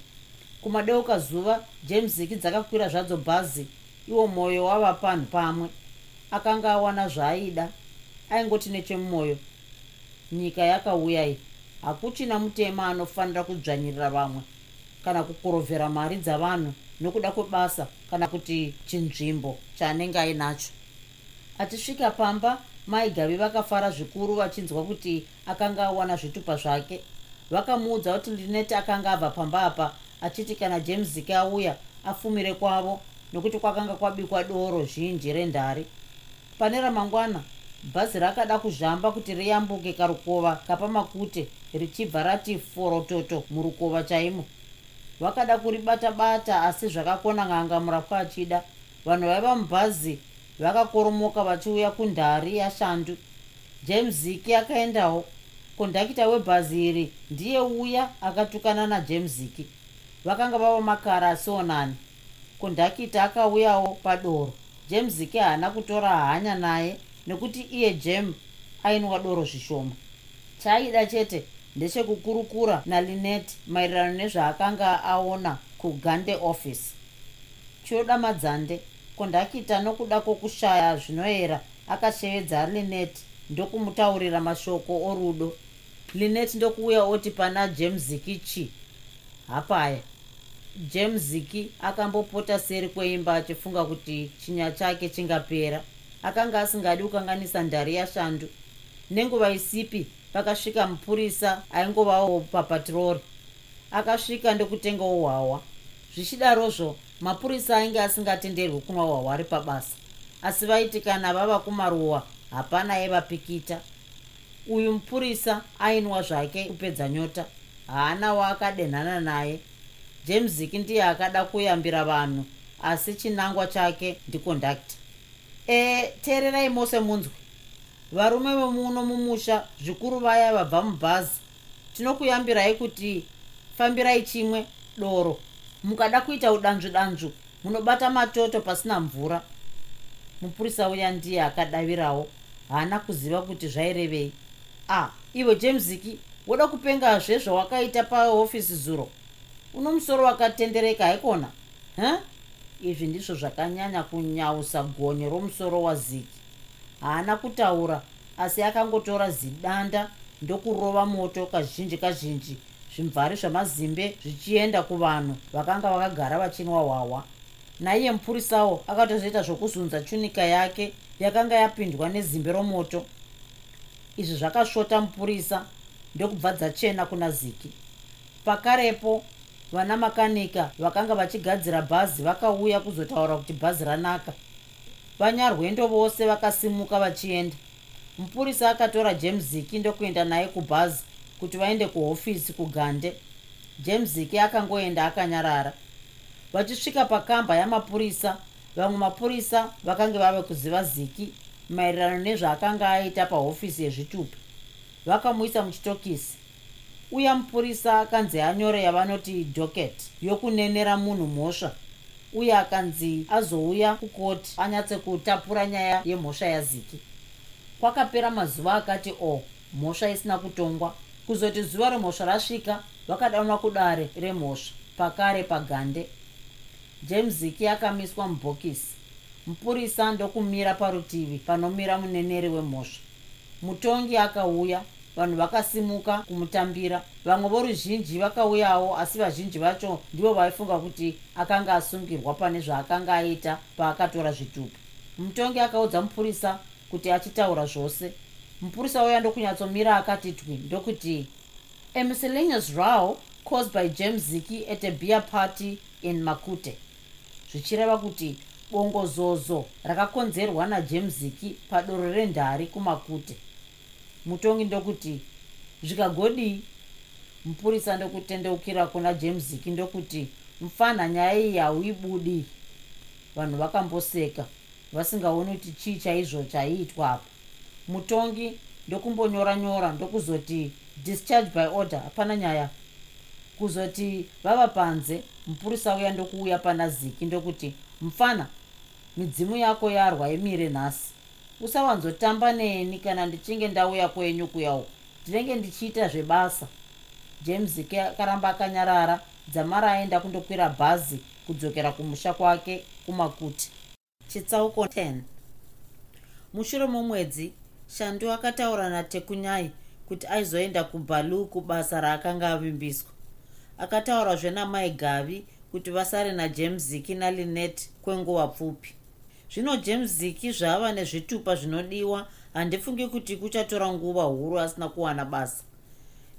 kumadeuka zuva jemziki dzakakwira zvadzo bhazi. Iwo mwoyo wava panhu pamwe. Akanga awana zvaaida. Aingoti nechemumwoyo nyika yakauya iyi. Hakuchina mutema anofanira kudzvanyirira vamwe. Kana kukorovhera mari dzavanhu nokuda kwebasa kana kuti chinzvimbo chaanenge ainacho. Achisvika pamba maigavi vakafara zvikuru vachinzwa kuti akanga awana zvitupa zvake. Vakamuudza kuti lineti akanga abva pamba apa achiti kana jamesiki auya afumire kwavo nokuti kwakanga kwabikwa doro zhinji rendari. Pane ramangwana bhazi rakada kuzhamba kuti riyambuke karukova kapamakute richibva rati forototo murukova chaimo. Vakada kuribata-bata asi zvakakona ng'anga murapwa achida. Vanhu vaiva mubhazi vakakoromoka vachiuya kundhari yashandu. James ziki akaendawo. Kondakita webhazi iri ndiye uya akatukana najames ziki vakanga vava makara asionani. Kondakita akauyawo padoro. James ziki haana kutora hanya naye nekuti iye jem ainwa doro zvishoma. Chaaida chete ndechekukurukura nalinet maererano nezvaakanga aona kugande office. Choda madzande. Kondakita nokuda kwokushaya zvinoyera akashevedza linet ndokumutaurira mashoko orudo. Linet ndokuuya oti pana jemziki chi hapaya jemziki akambopota seri kweimba achifunga kuti chinya chake chingapera. Akanga asingadi kukanganisa ndari yashandu. Nenguva isipi pakasvika mupurisa aingovawo papatirori akasvika ndokutengawo hwawa zvichidarozvo mapurisa ainge asingatenderwi kunwa hwawa ari pabasa. Asi vaiti kana vava kumaruwa hapana aivapikita uyu mupurisa ainwa zvake kupedza nyota. Haana waakadenhana naye jamesiki ndiye akada kuyambira vanhu asi chinangwa chake ndikondakta e teererai mose munzwi varume vemuno mumusha zvikuru vaya vabva mubhazi. Tinokuyambirai kuti fambirai chimwe doro. Mukada kuita udanzvu danzvu munobata matoto pasina mvura. Mupurisa uya ndiye akadavirawo. Haana kuziva kuti zvairevei. A ah, iwe jamesiki woda kupengazve zvawakaita pahofisi zuro uno musoro wakatendereka haikona? Ha izvi ndizvo zvakanyanya kunyausa gonye romusoro waziki. Haana kutaura asi akangotora zidanda ndokurova moto kazhinji kazhinji zvimvari zvamazimbe zvichienda kuvanhu vakanga vakagara vachinwa hwahwa naiye mupurisawo akatozoita zvokuzunza chunika yake yakanga yapindwa nezimbe romoto. Izvi zvakasvota mupurisa ndokubva dzachena kuna ziki. Pakarepo vana makanika vakanga vachigadzira bhazi vakauya kuzotaura kuti bhazi ranaka. Vanyarwendo vose vakasimuka vachienda. Mupurisa akatora jemziki ndokuenda naye kubhazi kuti vaende kuhofisi kugande. Jemziki akangoenda akanyarara. Vachisvika pakamba yamapurisa vamwe mapurisa vakange vave kuziva ziki maererano nezvaakanga aita pahofisi yezvitupi vakamuisa muchitokisi uya mupurisa akanzi anyore yavanoti docket yokunenera munhu mhosva uye akanzi azouya kukoti anyatsekutapura nyaya yemhosva yaziki. Kwakapera mazuva akati o oh, mhosva isina kutongwa. Kuzoti zuva remhosva rasvika vakadanwa kudare remhosva pakare pagande. James ziki akamiswa mubhokisi. Mupurisa ndokumira parutivi panomira muneneri wemhosva. Mutongi akauya vanhu vakasimuka kumutambira. Vamwe voruzhinji vakauyawo asi vazhinji vacho ndivo vaifunga kuti akanga asungirwa pane zvaakanga aita paakatora zvitupi mutongi akaudza mupurisa kuti achitaura zvose. Mupurisa uya ndokunyatsomira akati twi ndokuti a miscellaneous row caused by james ziki at a beer party in makute. Zvichireva kuti bongozozo rakakonzerwa najames ziki padoro rendhari kumakute mutongi ndokuti zvikagodi mupurisa ndokutendeukira kuna james ziki ndokuti mufana nyaya iyi hauibudi. Vanhu vakamboseka vasingaoni kuti chii chaizvo chaiitwa apa. Mutongi ndokumbonyora nyora ndokuzoti discharge by order. Hapana nyaya. Kuzoti vava panze. Mupurisa uya ndokuuya pana ziki ndokuti mufana midzimu yako yarwa imire nhasi usavanzotamba neni kana ndichinge ndauya kwenyu kuyauko ndinenge ndichiita zvebasa. James ziki akaramba akanyarara dzamara aenda kundokwira bhazi kudzokera kumusha kwake kumakuti. Chitsauko 10 mushure momwedzi shandu akataura natekunyai kuti aizoenda kubalu kubasa raakanga avimbiswa. Akataurazve namai gavi kuti vasare najames ziki nalinet kwenguva pfupi zvino james ziki zvava nezvitupa zvinodiwa. Handifungi kuti kuchatora nguva huru asina kuwana basa.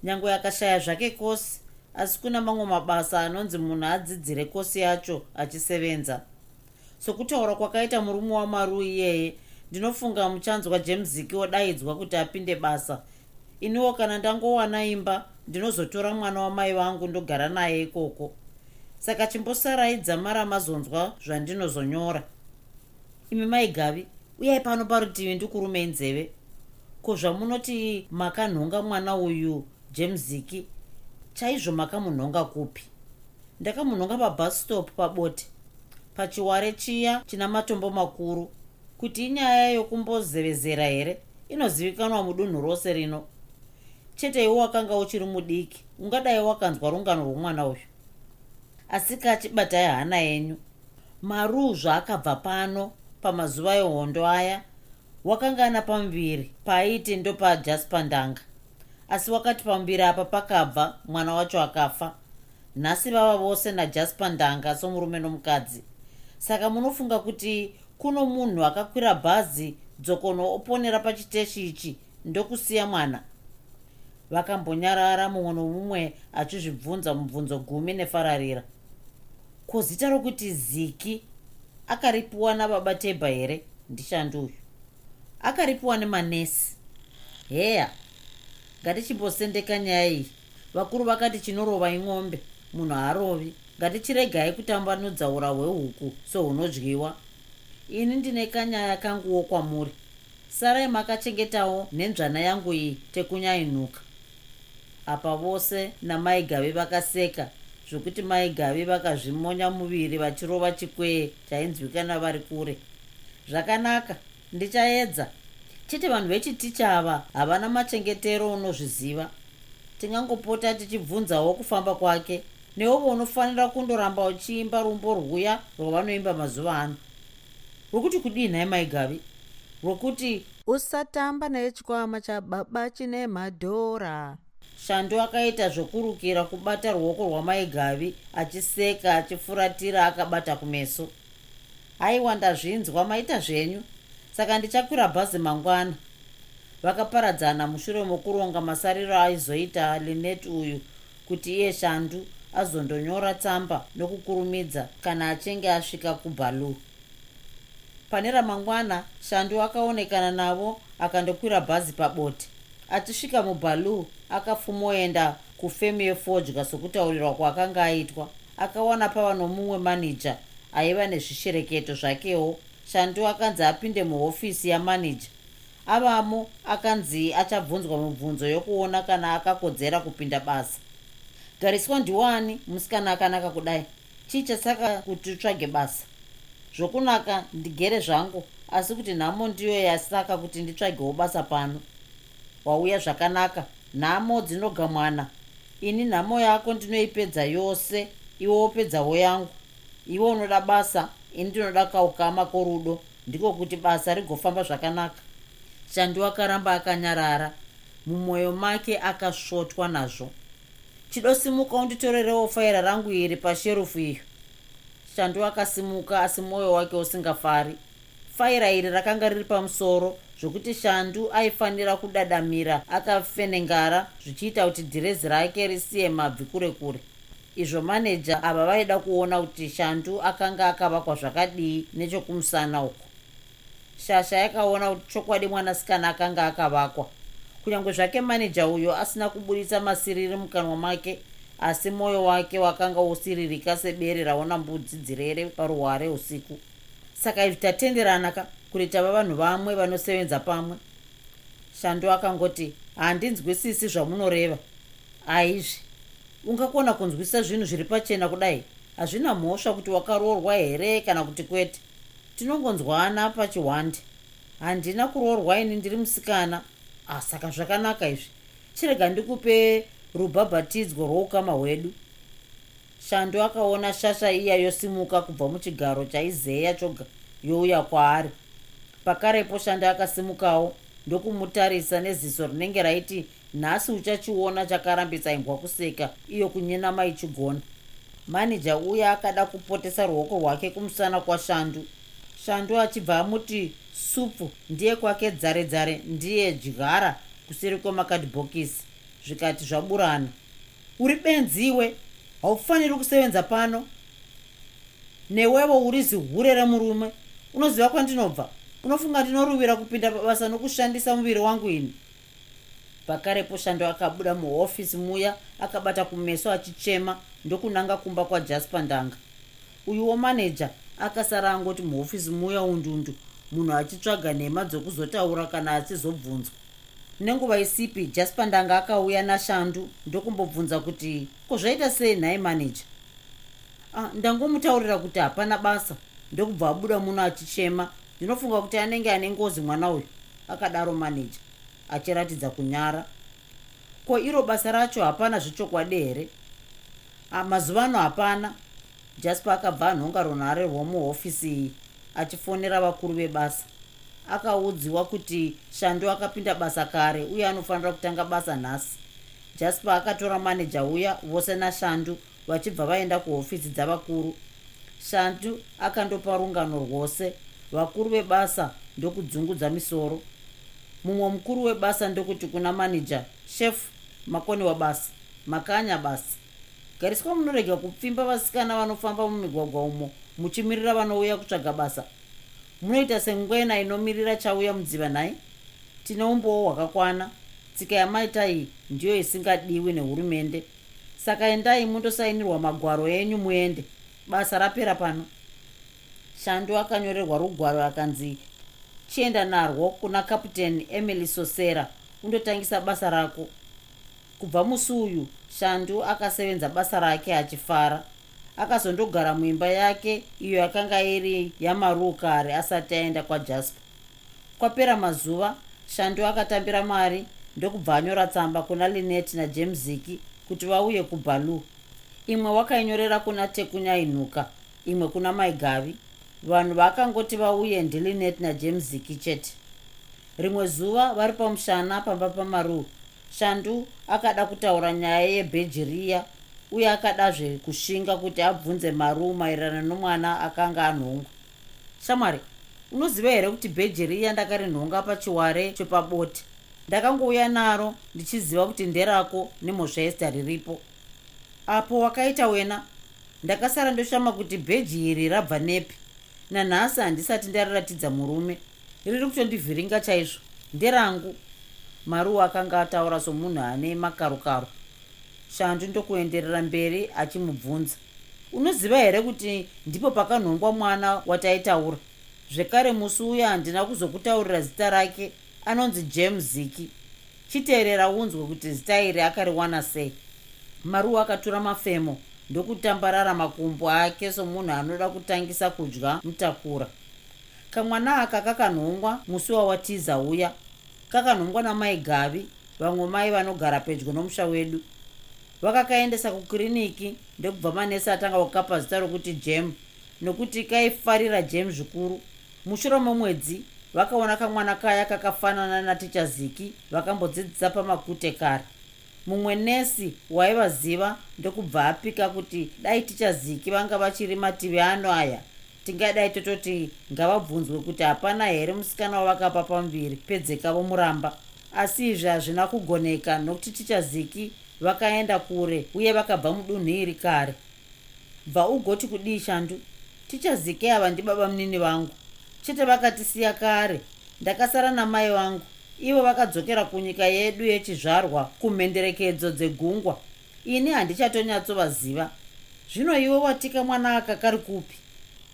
Nyange akashaya zvake kosi asi kuna mamwe mabasa anonzi munhu adzidzire kosi yacho achisevenza. Sokutaura kwakaita murume wamaru iyeye ndinofunga muchanzwa jemziki wodaidzwa kuti apinde basa. Iniwo kana ndangowana imba ndinozotora mwana wamai vangu ndogara naye ikoko. Saka chimbosaraidza mara mazonzwa zvandinozonyora imi mai gavi uyai pano parutivi ndikurumei nzeve. Ko zvamunoti makanhonga mwana uyu jemziki chaizvo makamunhonga kupi? Ndakamunhonga pabus stop pabote pachiware chiya china matombo makuru kuti inyaya yokumbozevezera here? Inozivikanwa mudunhu rose rino. Chete iwo wakanga uchiri mudiki ungadai wakanzwa rungano rwomwana uyu. Asika achibatai hana yenyu. Maruu zvaakabva pano pamazuva ehondo aya wakanga ana pamuviri paaiti ndopajaspa ndanga. Asi wakati pamuviri apa pakabva mwana wacho akafa. Nhasi vava vose najaspa ndanga somurume nomukadzi. Saka munofunga kuti kuno munhu akakwira bhazi dzokono oponera pachiteshi ichi ndokusiya mwana. Vakambonyarara mumwe nomumwe achizvibvunza mubvunzo gumi nefararira. Ko zita rokuti ziki akaripiwa nababa tebha here? Ndishandi uyu. Akaripiwa nemanesi. Heya ngatichimbosendeka nyaya iyi. Vakuru vakati chinorova ing'ombe munhu haarovi ngatichiregai kutambanudzaura hwehuku sohunodyiwa. Ini ndine kanyaya kanguwo kwamuri sarai makachengetawo nenzvana yangu iyi tekunyainuka apa vose namai gavi vakaseka zvokuti mai gavi vakazvimonya muviri vachirova chikwee chainzwikana vari kure. Zvakanaka ndichaedza. Chete vanhu vechiticha ava havana machengetero unozviziva. Tingangopota tichibvunzawo kufamba kwake newovo unofanira kundoramba uchiimba rumbo rwuya rwavanoimba mazuva ano. Rwokuti kudii nhai maigavi rwokuti usatamba nechikwama chababa chine madhora shando akaita zvokurukira kubata ruoko rwamaigavi achiseka achifuratira akabata kumeso. Aiwa ndazvinzwa maita zvenyu. Saka ndichakwira bhazi mangwana. Vakaparadzana mushure mokuronga masariro aizoita linet uyu kuti iye shandu azondonyora tsamba nokukurumidza kana achinge asvika kubaloo pane ramangwana shandu akaonekana navo akandokwira bhazi pabote achisvika mubaloo akafumoenda kufemu yefodya sokutaurirwa kwaakanga aitwa. Akawana pava nomumwe manija aiva nezvishereketo zvakewo. Shandu akanzi apinde muhofisi yamanija avamo akanzi achabvunzwa mibvunzo yokuona kana akakodzera kupinda basa. Gariswa ndiwani musikana akanaka kudai? Chii chasaka kuti utsvage basa zvokunaka ndigere zvangu asi kuti nhamo ndiyo yasaka kuti nditsvagewo basa pano wauya zvakanaka. Nhamo dzinogamwana. Ini nhamo yako ndinoipedza yose. Iwe wopedzawo yangu. Iwe unoda basa ini ndinoda kaukama korudo. Ndiko kuti basa rigofamba zvakanaka. Shandu akaramba akanyarara. Mumwoyo make akasvotwa nazvo. Chidosimuka unditorerewo faira rangu iri pasherufu iyo. Shandu akasimuka asi mwoyo wake usingafari. Faira iri rakanga riri pamusoro zvokuti shandu aifanira kudadamira akafenengara zvichiita kuti dhirezi rake risiye mabvi kure kure. Izvo maneja ava vaida kuona kuti shandu akanga akavakwa zvakadii nechokumusana uko. Shasha yakaona kuti chokwadi mwanasikana akanga akavakwa. Kunyange zvake maneja uyo asina kubudisa masiriri mukanwa make asi mwoyo wake wakanga usiririka sebere raona mbudzi dzirere paruware usiku. Saka izvi tatenderana ka kuti tava vanhu vamwe vanosevenza pamwe. Shando akangoti handinzwisisi zvamunoreva. Aizvi. Ungakona kunzwisisa zvinhu zviri pachena kudai? Hazvina mhosva kuti wakaroorwa here kana kuti kwete? Tinongonzwana pachiwandi handina kuroorwa ini ndiri musikana. Asaka zvakanaka izvi. Chirega ndikupe rubhabhatidzwo rwoukama hwedu. Shando akaona shasha iya yosimuka kubva muchigaro chaizeya choga youya kwaari pakarepo shando akasimukawo. Ndokumutarisa neziso rinenge raiti nhasi uchachiona chakarambisa imbwa kuseka iyo kunyenama ichigona manija uya akada kupotesa ruoko rwake kumusana kwashandu shandu. Achibva amuti supfu ndiye kwake dzare dzare ndiye dyara kuseri kwemakadhibhokisi zvikati zvaburana. Uri benziwe haufaniri kusevenza pano. Newewo uri zihure remurume unoziva kwandinobva unofunga ndinoruvira kupinda pabasa nokushandisa muviri wangu ini? Pakarepo shando akabuda muhofisi muya akabata kumeso achichema ndokunanga kumba kwajaspa ndanga. Uyuwo maneja akasara angoti muhofisi muya undundu munhu achitsvaga nhema dzokuzotaura kana achizobvunzwa. Nenguva isipi jaspa ndanga akauya nashandu ndokumbobvunza kuti kozvaita sei nhaye maneja ah, ndangomutaurira kuti hapana basa ndokubva abuda muno achichema ndinofunga kuti anenge ane ngozi mwana uyu akadaro maneja achiratidza kunyara. Ko iro basa racho hapana zvechokwadi here? Ah, mazuva ano hapana. Jaspa akabva anhonga runhare rwomuhofisi iyi achifonera vakuru vebasa. Akaudziwa kuti shando akapinda basa kare uye anofanira kutanga basa nhasi. Jaspa akatora maneja uya vose nashandu vachibva vaenda kuhofisi dzavakuru. Shandu akandopa rungano rwose vakuru vebasa ndokudzungudza misoro. Mumwe mukuru webasa ndokuti kuna maneja shefu makoni wabasa makanya basa. Gariswa munorega kupfimba vasikana vanofamba mumigwagwa umo muchimirira vanouya kutsvaga basa. Munoita sengwena inomirira chauya mudziva nhai? Tine umbowo hwakakwana. Tsika yamaita iyi ndiyo isingadiwi nehurumende. Saka endai mundosainirwa magwaro enyu muende. Basa rapera pano shando akanyorerwa rugwaro akanzi chienda narwo kuna kaputeni emily sosera undotangisa basa rako. Kubva musi uyu shandu akasevenza basa rake achifara. Akazondogara muimba yake iyo yakanga iri yamaruu kare asati aenda kwajaspa kwapera mazuva shandu akatambira mari ndokubva anyora tsamba kuna linet najemziki kuti vauye kubaloo. Imwe wakainyorera kuna tekunyainuka imwe kuna maigavi vanhu vakangoti vauye ndilinet najemziki chete. Rimwe zuva vari pamushana pamba pamaruu shandu akada kutaura nyaya yebhejiriya uye akadazve kushinga kuti abvunze maruu maererano nomwana akanga anhongwa. Shamwari unoziva here kuti bheji riya ndakarinhonga pachiware chepabote ndakangouya naro ndichiziva kuti nderako nemhosva yesita riripo. Apo wakaita wena? Ndakasara ndoshama kuti bheji iri rabva nepi nanhasi handisati ndariratidza murume. Riri kutondivhiringa chaizvo. Nderangu. Maruu akanga ataura somunhu ane makarukaro. Shandu ndokuenderera mberi achimubvunza. Unoziva here kuti ndipo pakanhongwa mwana wataitaura? Zvekare musi uya handina kuzokutaurira zita rake anonzi james ziki. Chiteerera unzwe kuti zita iri akariwana sei. Maruwa akatora mafemo ndokutambarara makumbo ake somunhu anoda kutangisa kudya mutakura. Kamwana aka kakanhongwa musi wawatiza uya. Kakanhongwa namai gavi vamwe mai vanogara pedyo nomusha wedu. Vakakaendesa kukiriniki ndokubva manesi atanga kukapa zita rokuti jem nokuti kaifarira jem zvikuru. Mushure memwedzi vakaona kamwana kaya kakafanana naticha ziki vakambodzidzisa pamakute kare mumwe nesi waivaziva ndokubva apika kuti dai ticha ziki vanga vachiri mativi ano aya. Tingadai tototi ngavabvunzwe kuti hapana here musikana wavakapa pamuviri pedzekavo muramba. Asi izvi hazvina kugoneka nokuti ticha ziki vakaenda kure uye vakabva mudunhu iri kare. Bva ugoti kudii shandu? Tichazike ava ndibaba munini vangu chete vakatisiya kare. Ndakasara namai vangu ivo vakadzokera kunyika yedu yechizvarwa kumhenderekedzo dzegungwa. Ini handichatonyatsovaziva zvino iwe watika mwana aka kari kupi?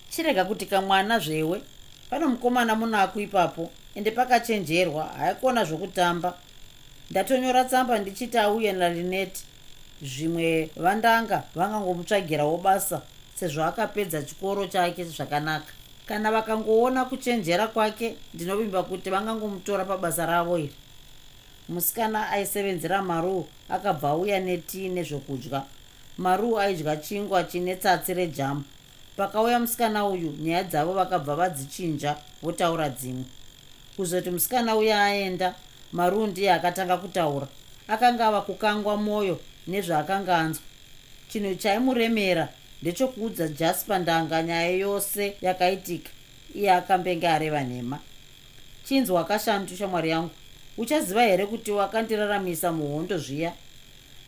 Chirega kuti kamwana zvewe. Pano mukomana munako ipapo ende pakachenjerwa haikona zvokutamba. Ndatonyora tsamba ndichiti auye nalineti zvimwe vandanga vangangomutsvagirawo basa sezvo akapedza chikoro chake zvakanaka kana vakangoona kuchenjera kwake ndinovimba kuti vangangomutora pabasa ravo iri. Musikana aisevenzera maruu akabva auya netii nezvokudya. Maruu aidya chingwa chine tsatsi rejamu pakauya musikana uyu nyaya dzavo vakabva vadzichinja votaura dzimwe. Kuzoti musikana uya aenda maruu ndiye akatanga kutaura. Akanga ava kukangwa mwoyo nezvaakanga anzwa. Chinhu chaimuremera ndechokuudza jaspa ndanga nyaya yose yakaitika iye akambenge areva nhema. Chinzi wakashandu shamwari yangu uchaziva here kuti wakandiraramisa muhondo zviya?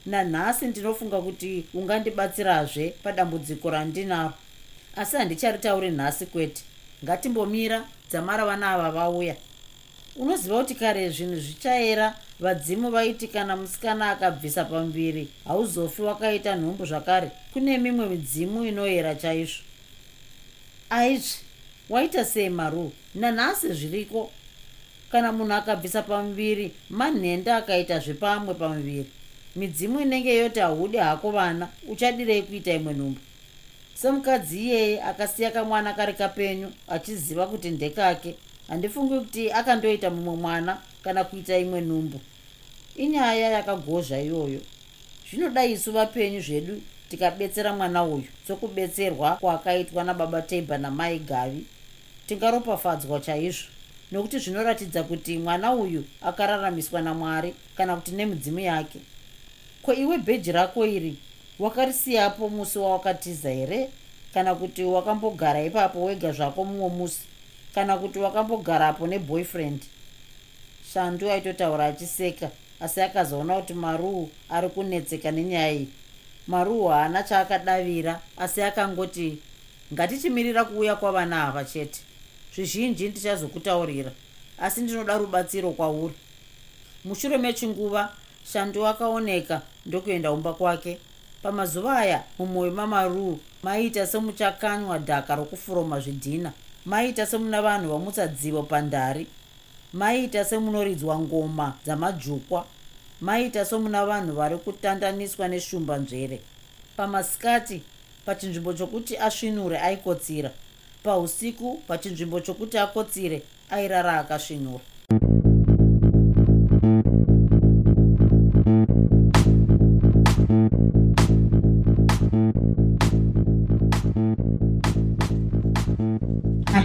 Nanhasi ndinofunga kuti ungandibatsirazve padambudziko randinaro. Asi handicharitauri nhasi kwete. Ngatimbomira dzamara vana ava vauya unoziva kuti kare zvinhu zvichayera vadzimu vaiti kana musikana akabvisa pamuviri hauzofi wakaita nhumbu zvakare. Kune mimwe midzimu inoyera chaizvo. Aizvi waita sei maruu nanhasi zviriko? Kana munhu akabvisa pamuviri manhenda akaita zvepamwe pamuviri midzimu inenge yoti haudi hako vana uchadirei kuita imwe nhumbu. Semukadzi iyeye akasiya kamwana kari kapenyu achiziva kuti ndekake handifungi kuti akandoita mumwe mwana kana kuita imwe nhumbu. Inyaya yakagozva iyoyo. Zvinoda isu vapenyu zvedu tikabetsera mwana uyu. Sokubetserwa kwakaitwa nababa tebha namai gavi tingaropafadzwa chaizvo. Nokuti zvinoratidza kuti mwana uyu akararamiswa namwari kana kuti nemudzimu yake. Ko iwe bheji rako iri wakarisiyapo musi wawakatiza here? Kana kuti wakambogara ipapo wega zvako mumwe musi kana kuti wakambogarapo neboyfriend. Shandu aitotaura achiseka asi akazoona kuti maruu ari kunetseka nenyaya iyi. Maruu haana chaakadavira asi akangoti ngatichimirira kuuya kwavana ava chete. Zvizhinji ndichazokutaurira asi ndinoda rubatsiro kwauri. Mushure mechinguva shandu akaoneka ndokuenda umba kwake. Pamazuva aya mumwoyo mamaruu maiita semuchakanywa dhaka rokufuroma zvidhina maiita semuna vanhu vamutsadzivo pandari maiita semunoridzwa ngoma dzamajukwa maiita somuna vanhu vari kutandaniswa neshumba nzvere. Pamasikati pachinzvimbo chokuti asvinure aikotsira pausiku pachinzvimbo chokuti akotsire airara akasvinura